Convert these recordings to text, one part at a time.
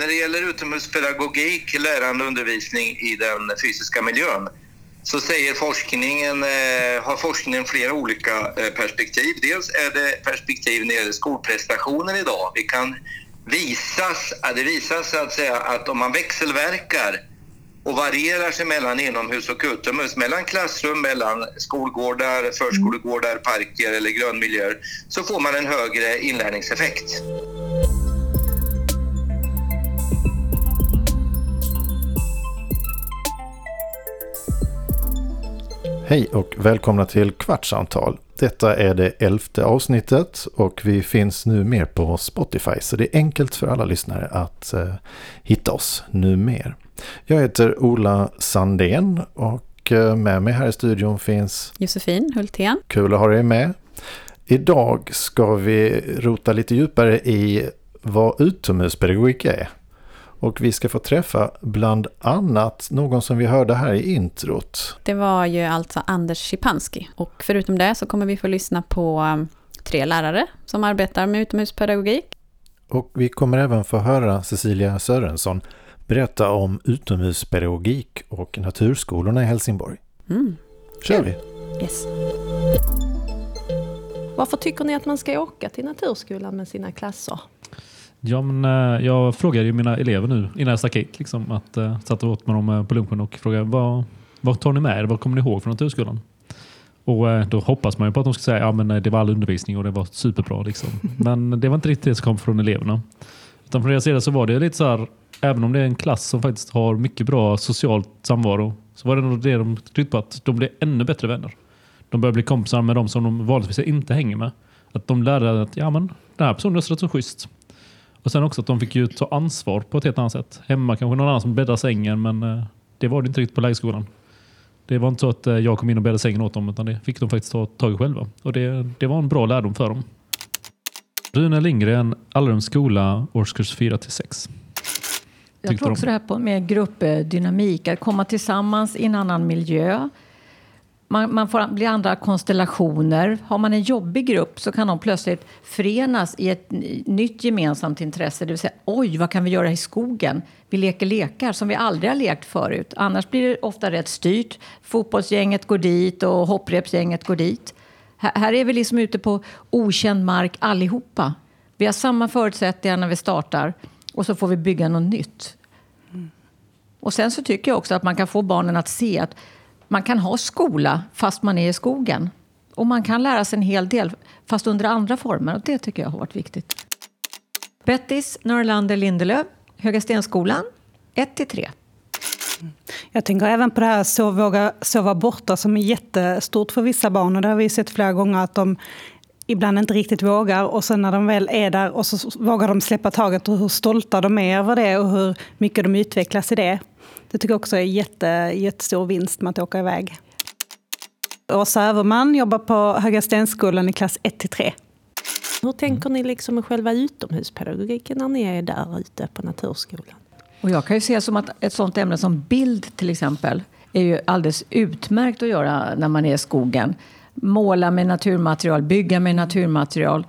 när det gäller utomhuspedagogik, lärande och undervisning i den fysiska miljön så säger forskningen, eh, har forskningen flera olika eh, perspektiv. Dels är det perspektiv när det gäller skolprestationer idag. Vi kan visas, det visas att säga att om man växelverkar och varierar sig mellan inomhus och utomhus, mellan klassrum, mellan skolgårdar, förskolegårdar, parker eller grönmiljöer, så får man en högre inlärningseffekt. Hej och välkomna till Kvartsamtal. Detta är det elfte avsnittet och vi finns nu mer på Spotify så det är enkelt för alla lyssnare att eh, hitta oss nu mer. Jag heter Ola Sandén och eh, med mig här i studion finns Josefin Hultén. Kul att ha dig med. Idag ska vi rota lite djupare i vad utomhuspedagogik är. Och vi ska få träffa bland annat någon som vi hörde här i introt. Det var ju alltså Anders Schipanski. Och förutom det så kommer vi få lyssna på um, tre lärare som arbetar med utomhuspedagogik. Och vi kommer även få höra Cecilia Sörensson berätta om utomhuspedagogik och naturskolorna i Helsingborg. Mm. Kör vi! Yes. Varför tycker ni att man ska åka till naturskolan med sina klasser? Ja, men, eh, jag frågade ju mina elever nu innan jag stack hit. Liksom, att, uh, satt åt med dem eh, på lunchen och frågade vad, vad tar ni med er? Vad kommer ni ihåg från Naturskolan? Och då hoppas man ju på att de ska säga ja, men det var all undervisning och det var superbra. Liksom. Men det var inte riktigt det som kom från eleverna. Utan från deras sida så var det lite så här, även om det är en klass som faktiskt har mycket bra socialt samvaro, så var det nog det de tryckte på att de blev ännu bättre vänner. De började bli kompisar med de som de vanligtvis inte hänger med. Att de lärde att ja, men, den här personen är rätt så schysst. Och sen också att de fick ju ta ansvar på ett helt annat sätt. Hemma kanske någon annan som bäddade sängen men eh, det var det inte riktigt på lägerskolan. Det var inte så att eh, jag kom in och bäddade sängen åt dem utan det fick de faktiskt ta tag i själva. Och det, det var en bra lärdom för dem. Rune Lindgren, Allerums skola, årskurs 4 till 6. Jag tror också det här på med gruppdynamik, att komma tillsammans i en annan miljö man, man får bli andra konstellationer. Har man en jobbig grupp så kan de plötsligt förenas i ett nytt gemensamt intresse. Det vill säga, oj, vad kan vi göra i skogen? Vi leker lekar som vi aldrig har lekt förut. Annars blir det ofta rätt styrt. Fotbollsgänget går dit och hopprepsgänget går dit. Här, här är vi liksom ute på okänd mark allihopa. Vi har samma förutsättningar när vi startar och så får vi bygga något nytt. Och sen så tycker jag också att man kan få barnen att se att man kan ha skola fast man är i skogen. Och man kan lära sig en hel del fast under andra former. Och det tycker jag har varit viktigt. Bettis Norlander Lindelöf, Höga Stenskolan, 1-3. Jag tänker även på det här att våga sova borta som är jättestort för vissa barn. Och det har vi sett flera gånger att de ibland inte riktigt vågar och sen när de väl är där och så vågar de släppa taget och hur stolta de är över det och hur mycket de utvecklas i det. Det tycker jag också är jätte, jättestor vinst med att åka iväg. Åsa Överman jobbar på Höga Stenskolan i klass 1-3. Hur tänker ni liksom med själva utomhuspedagogiken när ni är där ute på Naturskolan? Och jag kan ju se som att ett sånt ämne som bild till exempel är ju alldeles utmärkt att göra när man är i skogen. Måla med naturmaterial, bygga med naturmaterial.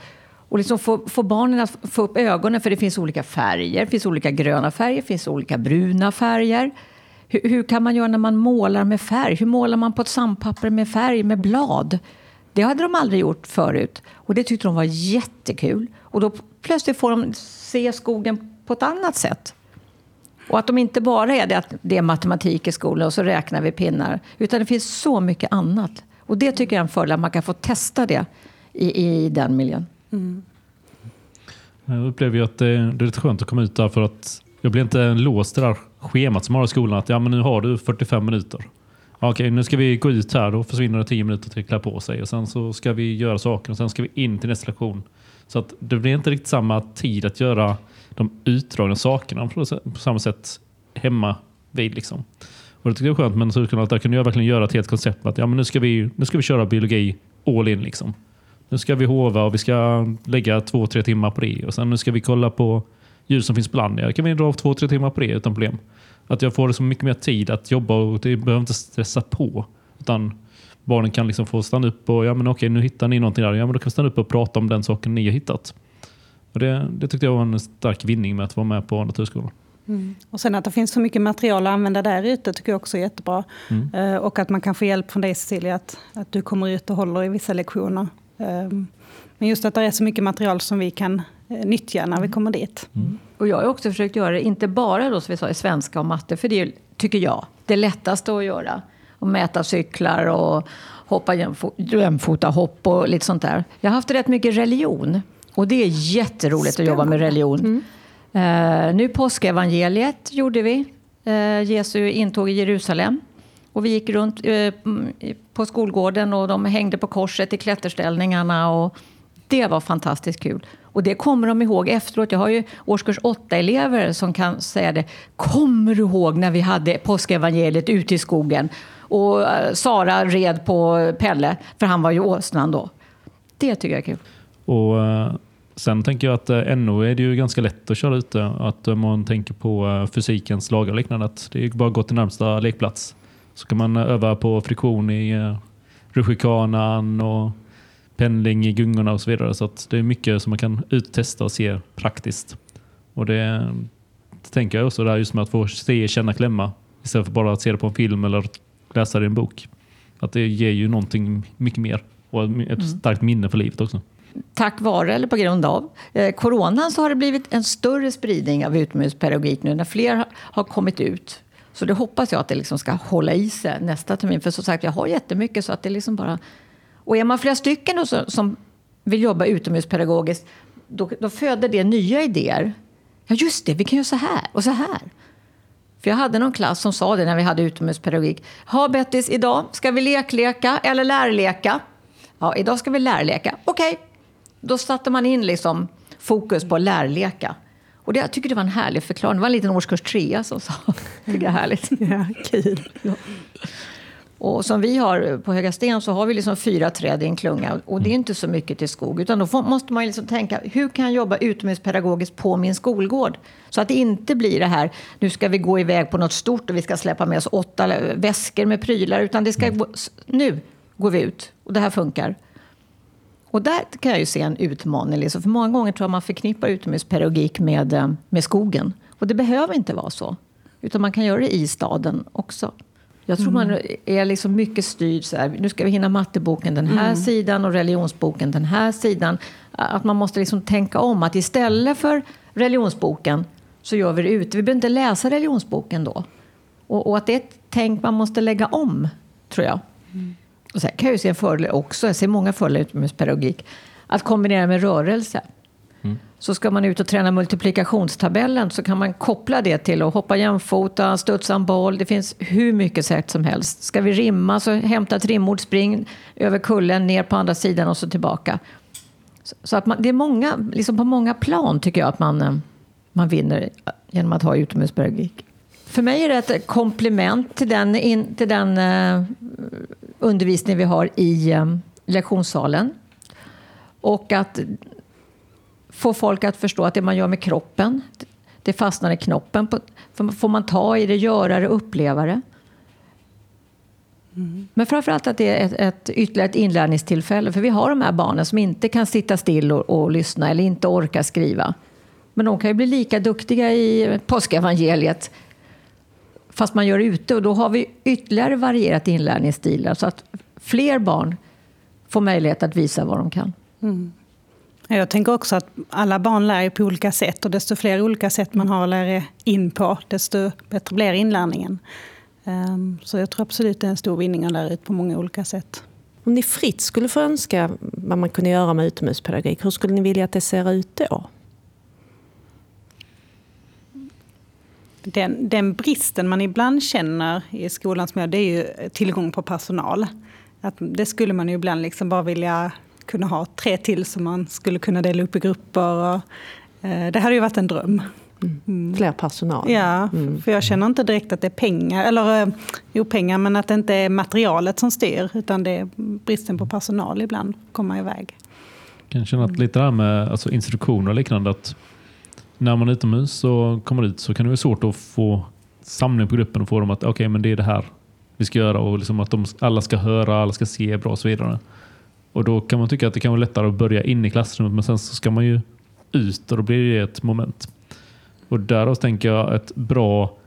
Och liksom få, få barnen att få upp ögonen för det finns olika färger. Det finns olika gröna färger, det finns olika bruna färger. Hur, hur, kan man göra när man målar med färg? Hur målar man på ett sandpapper med färg, med blad? Det hade de aldrig gjort förut. Och det tyckte de var jättekul. Och då plötsligt får de se skogen på ett annat sätt. Och att de inte bara är det att det är matematik i skolan och så räknar vi pinnar. Utan det finns så mycket annat. Och det tycker jag är en fördel, att man kan få testa det i, i den miljön. Mm. Jag upplever ju att det, det är lite skönt att komma ut där för att jag blir inte låst i det där schemat som har i skolan. Att ja, men nu har du 45 minuter. Okej, nu ska vi gå ut här. Då försvinner det 10 minuter till att klä på sig. Och sen så ska vi göra saker och sen ska vi in till nästa lektion. Så att det blir inte riktigt samma tid att göra de utdragna sakerna på samma sätt hemma vid. Liksom. Och det tycker jag är skönt med Naturskolan. Där kunde jag verkligen göra ett helt koncept. Att ja, men nu, ska vi, nu ska vi köra biologi all in. Liksom. Nu ska vi hova och vi ska lägga två, tre timmar på det. Och sen nu ska vi kolla på djur som finns på land. Jag kan vi dra av två, tre timmar på det utan problem. Att jag får så mycket mer tid att jobba och det behöver inte stressa på. Utan barnen kan liksom få stanna upp och ja men okej nu hittar ni någonting där. Ja men då kan vi stanna upp och prata om den saken ni har hittat. Och det, det tyckte jag var en stark vinning med att vara med på Naturskolan. Mm. Och sen att det finns så mycket material att använda där ute tycker jag också är jättebra. Mm. Uh, och att man kan få hjälp från dig Cecilia, att, att du kommer ut och håller i vissa lektioner. Um, men just att det är så mycket material som vi kan uh, nyttja när vi mm. kommer dit. Mm. Och jag har också försökt göra det, inte bara då som vi sa i svenska och matte, för det är, tycker jag, det lättaste att göra. Att mäta cyklar och hoppa jämfota hopp och lite sånt där. Jag har haft rätt mycket religion. Och det är jätteroligt Spännande. att jobba med religion. Mm. Eh, nu påskevangeliet gjorde vi. eh, Jesu intåg i Jerusalem. Och vi gick runt eh, på skolgården och de hängde på korset i klätterställningarna. Och det var fantastiskt kul. Och det kommer de ihåg efteråt. Jag har ju årskurs 8-elever som kan säga det. Kommer du ihåg när vi hade påskevangeliet ute i skogen? Och eh, Sara red på Pelle, för han var ju åsnan då. Det tycker jag är kul. Och eh, Sen tänker jag att eh, NO är det ju ganska lätt att köra ute. Att om man tänker på eh, fysikens lagar och liknande. Att det är bara att gå till närmsta lekplats. Så kan man öva på friktion i eh, rutschkanan och pendling i gungorna och så vidare. Så det är mycket som man kan uttesta och se praktiskt. Och det, det tänker jag också där just med att få se, känna, klämma. Istället för bara att se det på en film eller läsa det i en bok. Att det ger ju någonting mycket mer och ett mm. starkt minne för livet också tack vare eller på grund av eh, coronan så har det blivit en större spridning av utomhuspedagogik nu när fler har kommit ut. Så det hoppas jag att det liksom ska hålla i sig nästa termin. För som sagt, jag har jättemycket så att det liksom bara... Och är man flera stycken då, som vill jobba utomhuspedagogiskt, då, då föder det nya idéer. Ja, just det, vi kan göra så här och så här. För jag hade någon klass som sa det när vi hade utomhuspedagogik. Ha Bettis, idag ska vi lekleka eller lärleka. Ja, idag ska vi lärleka. Okej, okay, då satte man in liksom fokus på lärleka. Och det, jag tycker det var en härlig förklaring. Det var en liten årskurs trea som sa. det är härligt. Ja, kul. Ja. Och som vi har på Höga Sten så har vi liksom fyra träd i en klunga. Och det är inte så mycket till skog. Utan då får, måste man liksom tänka, hur kan jag jobba utomhuspedagogiskt på min skolgård? Så att det inte blir det här, nu ska vi gå iväg på något stort och vi ska släppa med oss åtta väskor med prylar. Utan det ska, mm. nu går vi ut och det här funkar. Och där kan jag ju se en utmaning. Liksom. För många gånger tror jag man förknippar utomhuspedagogik med, eh, med skogen. Och det behöver inte vara så. Utan man kan göra det i staden också. Jag tror mm. man är liksom mycket styrd. Så här, nu ska vi hinna matteboken den här mm. sidan och religionsboken den här sidan. Att man måste liksom tänka om. Att istället för religionsboken så gör vi det ute. Vi behöver inte läsa religionsboken då. Och, och att det är ett tänk man måste lägga om, tror jag. Mm. Och sen kan jag ju se en fördel också, jag ser många fördelar med pedagogik, att kombinera med rörelse. Mm. Så ska man ut och träna multiplikationstabellen så kan man koppla det till att hoppa jämfota, studsa en boll. Det finns hur mycket sätt som helst. Ska vi rimma så hämta ett rimord, spring över kullen, ner på andra sidan och så tillbaka. Så att man, det är många, liksom på många plan tycker jag att man, eh, man vinner genom att ha utomhuspedagogik. För mig är det ett komplement till den, in, till den uh, undervisning vi har i uh, lektionssalen. Och att få folk att förstå att det man gör med kroppen, det fastnar i knoppen. Får man ta i det, göra det, uppleva det. Mm. Men framförallt att det är ett, ett, ytterligare ett inlärningstillfälle. För vi har de här barnen som inte kan sitta still och, och lyssna eller inte orkar skriva. Men de kan ju bli lika duktiga i påskevangeliet fast man gör det ute. Och då har vi ytterligare varierat inlärningsstilar så att fler barn får möjlighet att visa vad de kan. Mm. Jag tänker också att alla barn lär på olika sätt och desto fler olika sätt man har att lära in på, desto bättre blir inlärningen. Ehm, så jag tror absolut det är en stor vinning att lära ut på många olika sätt. Om ni fritt skulle få önska vad man kunde göra med utomhuspedagogik, hur skulle ni vilja att det ser ut då? Den, den bristen man ibland känner i skolans miljö, det är ju tillgång på personal. Att det skulle man ju ibland liksom bara vilja kunna ha tre till som man skulle kunna dela upp i grupper. Och, eh, det hade ju varit en dröm. Mm. mm. Fler personal. Ja, mm. för jag känner inte direkt att det är pengar, eller eh, jo pengar, men att det inte är materialet som styr, utan det är bristen på personal ibland komma iväg. Jag kan känna att lite det här med alltså instruktioner och liknande, att när man är utomhus och kommer ut så kan det vara svårt att få samling på gruppen och få dem att okej, okay, men det är det här vi ska göra och liksom att de, alla ska höra, alla ska se bra och så vidare. Och då kan man tycka att det kan vara lättare att börja in i klassrummet men sen så ska man ju ut och då blir det ett moment. Och därav tänker jag ett bra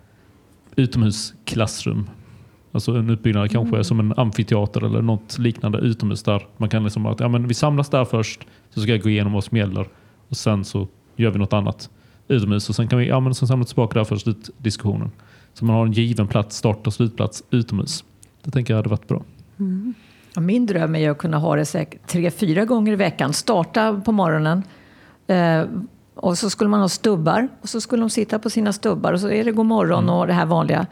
utomhusklassrum. Alltså en utbyggnad kanske mm. som en amfiteater eller något liknande utomhus där man kan liksom att ja, men vi samlas där först så ska jag gå igenom vad som gäller och sen så gör vi något annat utomhus och sen kan vi ja, men sen samla tillbaka där för slutdiskussionen. Så man har en given plats, start och slutplats utomhus. Det tänker jag hade varit bra. Mm. Min dröm är att kunna ha det säkert tre, fyra gånger i veckan. Starta på morgonen eh, och så skulle man ha stubbar och så skulle de sitta på sina stubbar och så är det god morgon mm. och det här vanliga.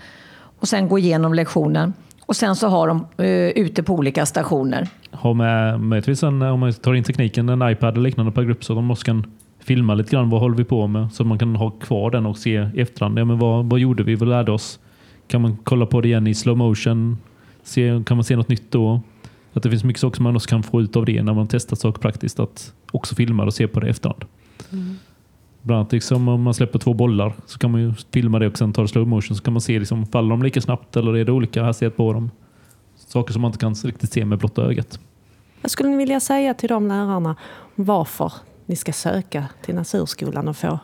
Och sen gå igenom lektionen. Och sen så har de uh, ute på olika stationer. Ha med, möjligtvis en, om man tar in tekniken, en iPad eller liknande per grupp så de också kan filma lite grann vad håller vi på med så man kan ha kvar den och se i efterhand. Ja, men vad, vad gjorde vi? Vad lärde oss? Kan man kolla på det igen i slow motion? Se, kan man se något nytt då? Att det finns mycket saker som man också kan få ut av det när man testar saker praktiskt. Att också filma och se på det i efterhand. Mm. Bland annat liksom, om man släpper två bollar så kan man ju filma det och sen ta det slow motion så kan man se liksom, faller de lika snabbt eller är det olika hastighet på dem. Saker som man inte kan riktigt se med blotta ögat. Vad skulle ni vilja säga till de lärarna varför ni ska söka till Naturskolan och få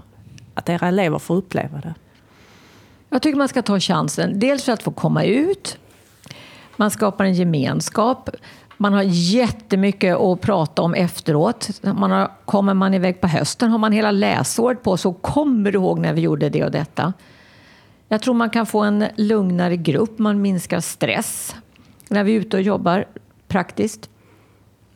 att era elever får uppleva det? Jag tycker man ska ta chansen. Dels för att få komma ut. Man skapar en gemenskap. Man har jättemycket att prata om efteråt. Man har, kommer man iväg på hösten har man hela läsåret på sig. Kommer du ihåg när vi gjorde det och detta? Jag tror man kan få en lugnare grupp. Man minskar stress när vi är ute och jobbar praktiskt.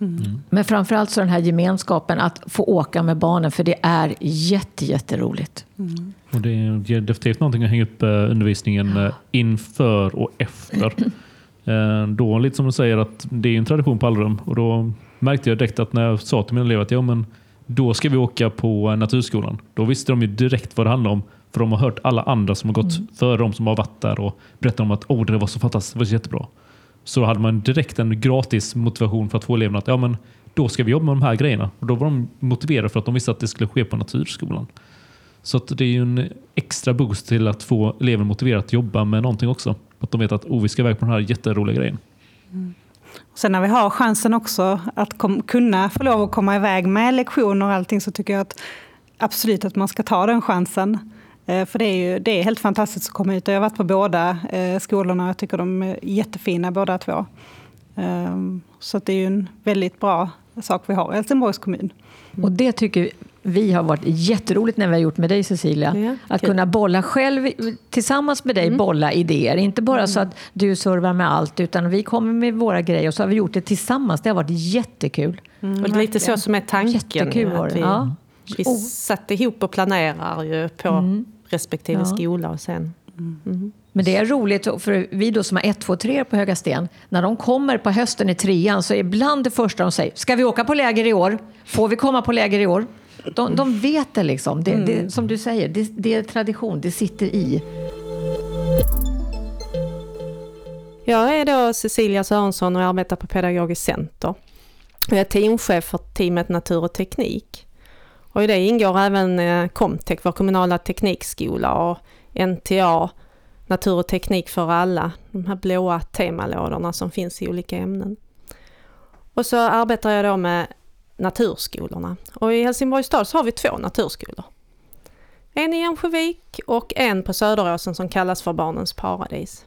Mm. Men framförallt så den här gemenskapen att få åka med barnen för det är jätte, jätteroligt. Mm. Och det ger definitivt någonting att hänga upp eh, undervisningen eh, inför och efter. Eh, då lite som du säger att det är en tradition på Allrum och då märkte jag direkt att när jag sa till mina elever att ja, men då ska vi åka på Naturskolan. Då visste de ju direkt vad det handlade om. För de har hört alla andra som har gått mm. före dem som har varit där och berättat om att oh, det var så fantastiskt, det var så jättebra. Så hade man direkt en gratis motivation för att få eleverna att ja, men då ska vi jobba med de här grejerna. Och Då var de motiverade för att de visste att det skulle ske på Naturskolan. Så det är ju en extra boost till att få elever motiverade att jobba med någonting också. Att de vet att oh, vi ska iväg på den här jätteroliga grejen. Mm. Sen när vi har chansen också att kom, kunna få lov att komma iväg med lektioner och allting så tycker jag att absolut att man ska ta den chansen. Eh, för det är, ju, det är helt fantastiskt att komma ut. Jag har varit på båda eh, skolorna. Jag tycker de är jättefina båda två. Ehm, så det är ju en väldigt bra sak vi har i Helsingborgs kommun. Och det tycker vi har varit jätteroligt när vi har gjort med dig Cecilia. Ja, att kunna bolla själv, tillsammans med dig, mm. bolla idéer. Inte bara mm. så att du servar med allt, utan vi kommer med våra grejer och så har vi gjort det tillsammans. Det har varit jättekul. Mm, och det är lite så som är tanken. Jättekul att vi, ja. vi oh. satt ihop och planerar ju på mm. Respektive ja. skola och sen Mm. Men det är roligt, för vi då som har 1, 2, 3 på Höga Sten, när de kommer på hösten i trean så är ibland det första de säger, ska vi åka på läger i år? Får vi komma på läger i år? De, de vet det liksom. Det, det, mm. som du säger, det, det är tradition, det sitter i. Jag är då Cecilia Sörensson och arbetar på Pedagogiskt center. Jag är teamchef för teamet Natur och teknik. Och I det ingår även eh, Comtech, vår kommunala teknikskola och NTA, Natur och teknik för alla, de här blåa temalådorna som finns i olika ämnen. Och så arbetar jag då med naturskolorna. Och i Helsingborgs stad så har vi två naturskolor. En i Ensjövik och en på Söderåsen som kallas för Barnens paradis.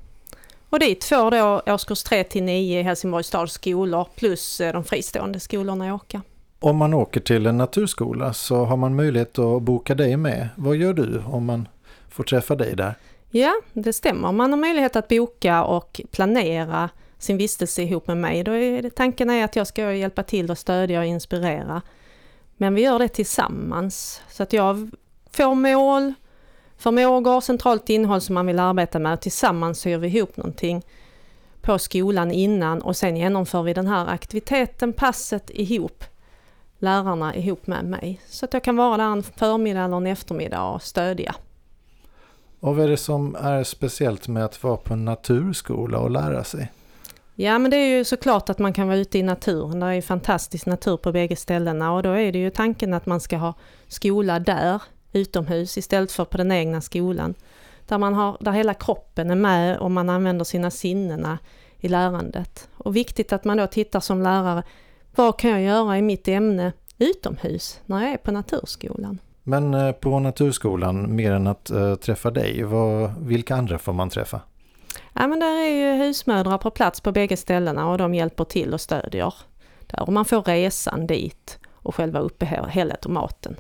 Och dit får då årskurs 3 till 9 i Helsingborgs stads skolor plus eh, de fristående skolorna åka. Om man åker till en naturskola så har man möjlighet att boka dig med. Vad gör du om man får träffa dig där? Ja, det stämmer. Man har möjlighet att boka och planera sin vistelse ihop med mig. Då är det, tanken är att jag ska hjälpa till och stödja och inspirera. Men vi gör det tillsammans. Så att jag får mål, förmågor, centralt innehåll som man vill arbeta med. Tillsammans gör vi ihop någonting på skolan innan och sen genomför vi den här aktiviteten, passet ihop, lärarna ihop med mig. Så att jag kan vara där en förmiddag eller en eftermiddag och stödja. Och vad är det som är speciellt med att vara på en naturskola och lära sig? Ja men det är ju såklart att man kan vara ute i naturen. Det är ju fantastisk natur på bägge ställena och då är det ju tanken att man ska ha skola där, utomhus, istället för på den egna skolan. Där, man har, där hela kroppen är med och man använder sina sinnena i lärandet. Och viktigt att man då tittar som lärare, vad kan jag göra i mitt ämne utomhus när jag är på naturskolan? Men eh, på Naturskolan, mer än att uh, träffa dig, vad, vilka andra får man träffa? Ja, men där är ju husmödrar på plats på bägge ställena och de hjälper till och stödjer. Där. Och man får resan dit och själva uppehället och maten.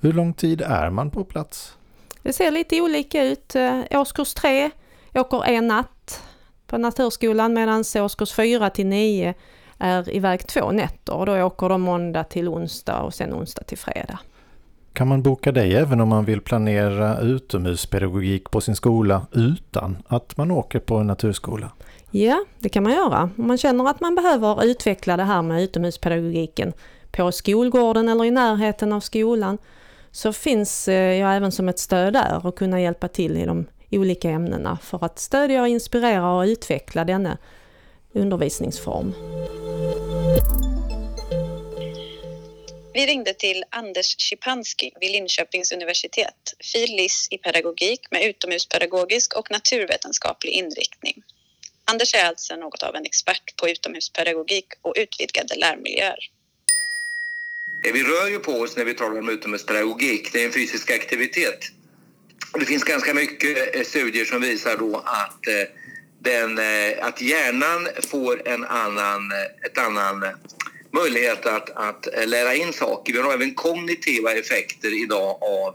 Hur lång tid är man på plats? Det ser lite olika ut. Eh, årskurs 3 åker en natt på Naturskolan medan årskurs 4 till 9 är iväg två nätter och då åker de måndag till onsdag och sen onsdag till fredag. Kan man boka dig även om man vill planera utomhuspedagogik på sin skola utan att man åker på en naturskola? Ja, det kan man göra. Om man känner att man behöver utveckla det här med utomhuspedagogiken på skolgården eller i närheten av skolan så finns eh, jag även som ett stöd där och kunna hjälpa till i de olika ämnena för att stödja, inspirera och utveckla denna undervisningsform. Vi ringde till Anders Schipanski vid Linköpings universitet, fil. lic. i pedagogik med utomhuspedagogisk och naturvetenskaplig inriktning. Anders är alltså något av en expert på utomhuspedagogik och utvidgade lärmiljöer. Vi rör ju på oss när vi talar om utomhuspedagogik. Det är en fysisk aktivitet. Det finns ganska mycket eh, studier som visar då att, eh, den, eh, att hjärnan får en annan, eh, ett annan eh, möjlighet att, att lära in saker. Vi har även kognitiva effekter idag av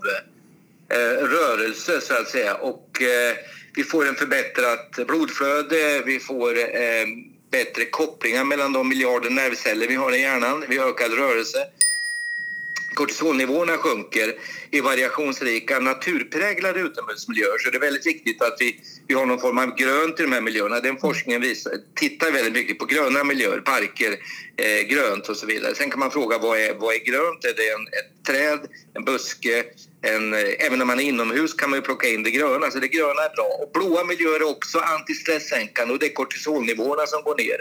eh, rörelse så att säga och eh, vi får en förbättrat blodflöde, vi får eh, bättre kopplingar mellan de miljarder nervceller vi har i hjärnan, vi har ökad rörelse kortisolnivåerna sjunker i variationsrika naturpräglade utomhusmiljöer så det är väldigt viktigt att vi, vi har någon form av grönt i de här miljöerna. Den forskningen visar, tittar väldigt mycket på gröna miljöer, parker, eh, grönt och så vidare. Sen kan man fråga vad är, vad är grönt? Är det en, ett träd, en buske? En, eh, även när man är inomhus kan man plocka in det gröna, så det gröna är bra. Och blåa miljöer är också antistresssänkande och det är kortisolnivåerna som går ner.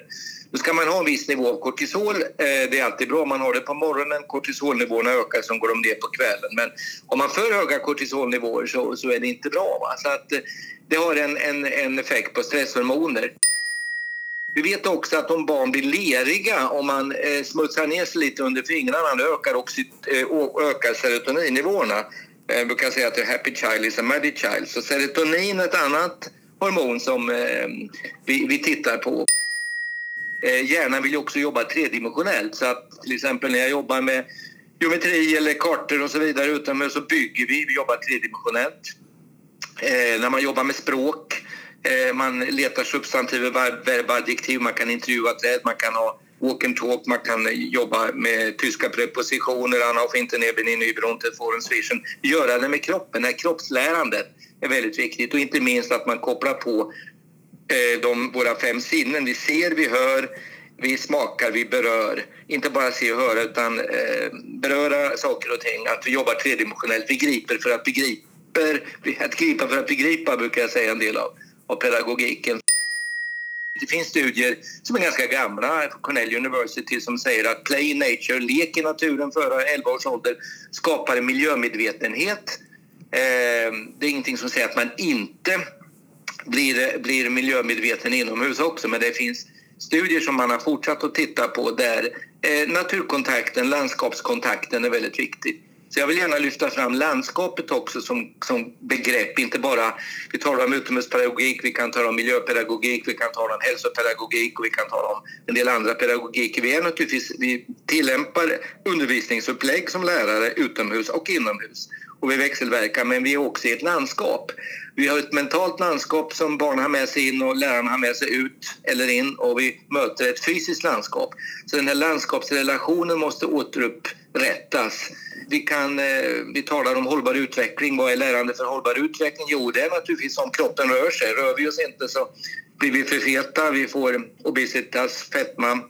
Då ska man ha en viss nivå av kortisol. Eh, det är alltid bra om man har det på morgonen. Kortisolnivåerna ökar, sen går de ner på kvällen. Men om man för höga kortisolnivåer så, så är det inte bra. Va? Så att, eh, det har en, en, en effekt på stresshormoner. Vi vet också att om barn blir leriga, om man eh, smutsar ner sig lite under fingrarna, då ökar, oxy, eh, ökar serotoninnivåerna. Eh, jag brukar säga att a happy child is a muddy child. Så serotonin är ett annat hormon som eh, vi, vi tittar på. Eh, hjärnan vill ju också jobba tredimensionellt. Så att till exempel när jag jobbar med geometri eller kartor och så vidare utomhus så bygger vi, vi jobbar tredimensionellt. Eh, när man jobbar med språk, eh, man letar substantiv, verb, adjektiv, man kan intervjua träd, man kan ha walk and talk, man kan jobba med tyska prepositioner, Anna auf i nybron till foren vision. Göra det med kroppen, det här kroppslärandet är väldigt viktigt och inte minst att man kopplar på Eh, de, våra fem sinnen. Vi ser, vi hör, vi smakar, vi berör. Inte bara se och höra utan eh, beröra saker och ting. Att vi jobbar tredimensionellt. Vi griper för att begripa. Att gripa för att begripa brukar jag säga en del av, av pedagogiken. Det finns studier som är ganska gamla Cornell University som säger att play in nature, lek i naturen före 11 års ålder, skapar en miljömedvetenhet. Ehm, det är ingenting som säger att man inte blir, blir miljömedveten inomhus också. Men det finns studier som man har fortsatt att titta på där eh, naturkontakten, landskapskontakten är väldigt viktig. Så jag vill gärna lyfta fram landskapet också som, som begrepp, inte bara... Vi talar om utomhuspedagogik, vi kan tala om miljöpedagogik, vi kan tala om hälsopedagogik och vi kan tala om en del andra pedagogik. Vi, är naturligtvis, vi tillämpar undervisningsupplägg som lärare utomhus och inomhus och vi växelverkar, men vi är också i ett landskap. Vi har ett mentalt landskap som barnen har med sig in och lärarna har med sig ut eller in och vi möter ett fysiskt landskap. Så den här landskapsrelationen måste rättas. Vi, kan, eh, vi talar om hållbar utveckling. Vad är lärande för hållbar utveckling? Jo, det är naturligtvis om kroppen rör sig. Rör vi oss inte så blir vi för feta, vi får obesitas, fetma,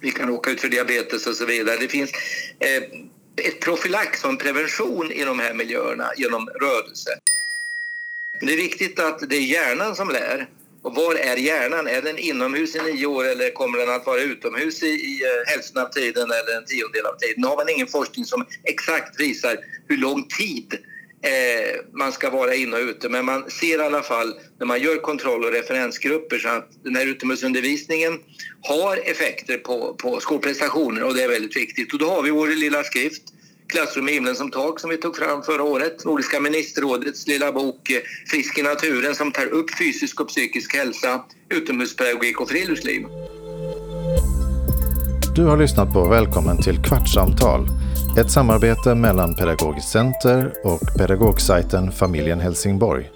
vi kan råka ut för diabetes och så vidare. Det finns eh, ett profylax och en prevention i de här miljöerna genom rörelse. Det är viktigt att det är hjärnan som lär. Och var är hjärnan? Är den inomhus i nio år eller kommer den att vara utomhus i, i eh, hälften av tiden eller en tiondel av tiden? Nu har man ingen forskning som exakt visar hur lång tid eh, man ska vara inne och ute. Men man ser i alla fall när man gör kontroll och referensgrupper så att den här utomhusundervisningen har effekter på, på skolprestationer och det är väldigt viktigt. Och då har vi vår lilla skrift Klassrum i himlen som tak som vi tog fram förra året. Nordiska ministerrådets lilla bok eh, Frisk i naturen som tar upp fysisk och psykisk hälsa, utomhuspedagogik och friluftsliv. Du har lyssnat på Välkommen till Kvartssamtal. Ett samarbete mellan Pedagogiskt Center och pedagogsajten Familjen Helsingborg.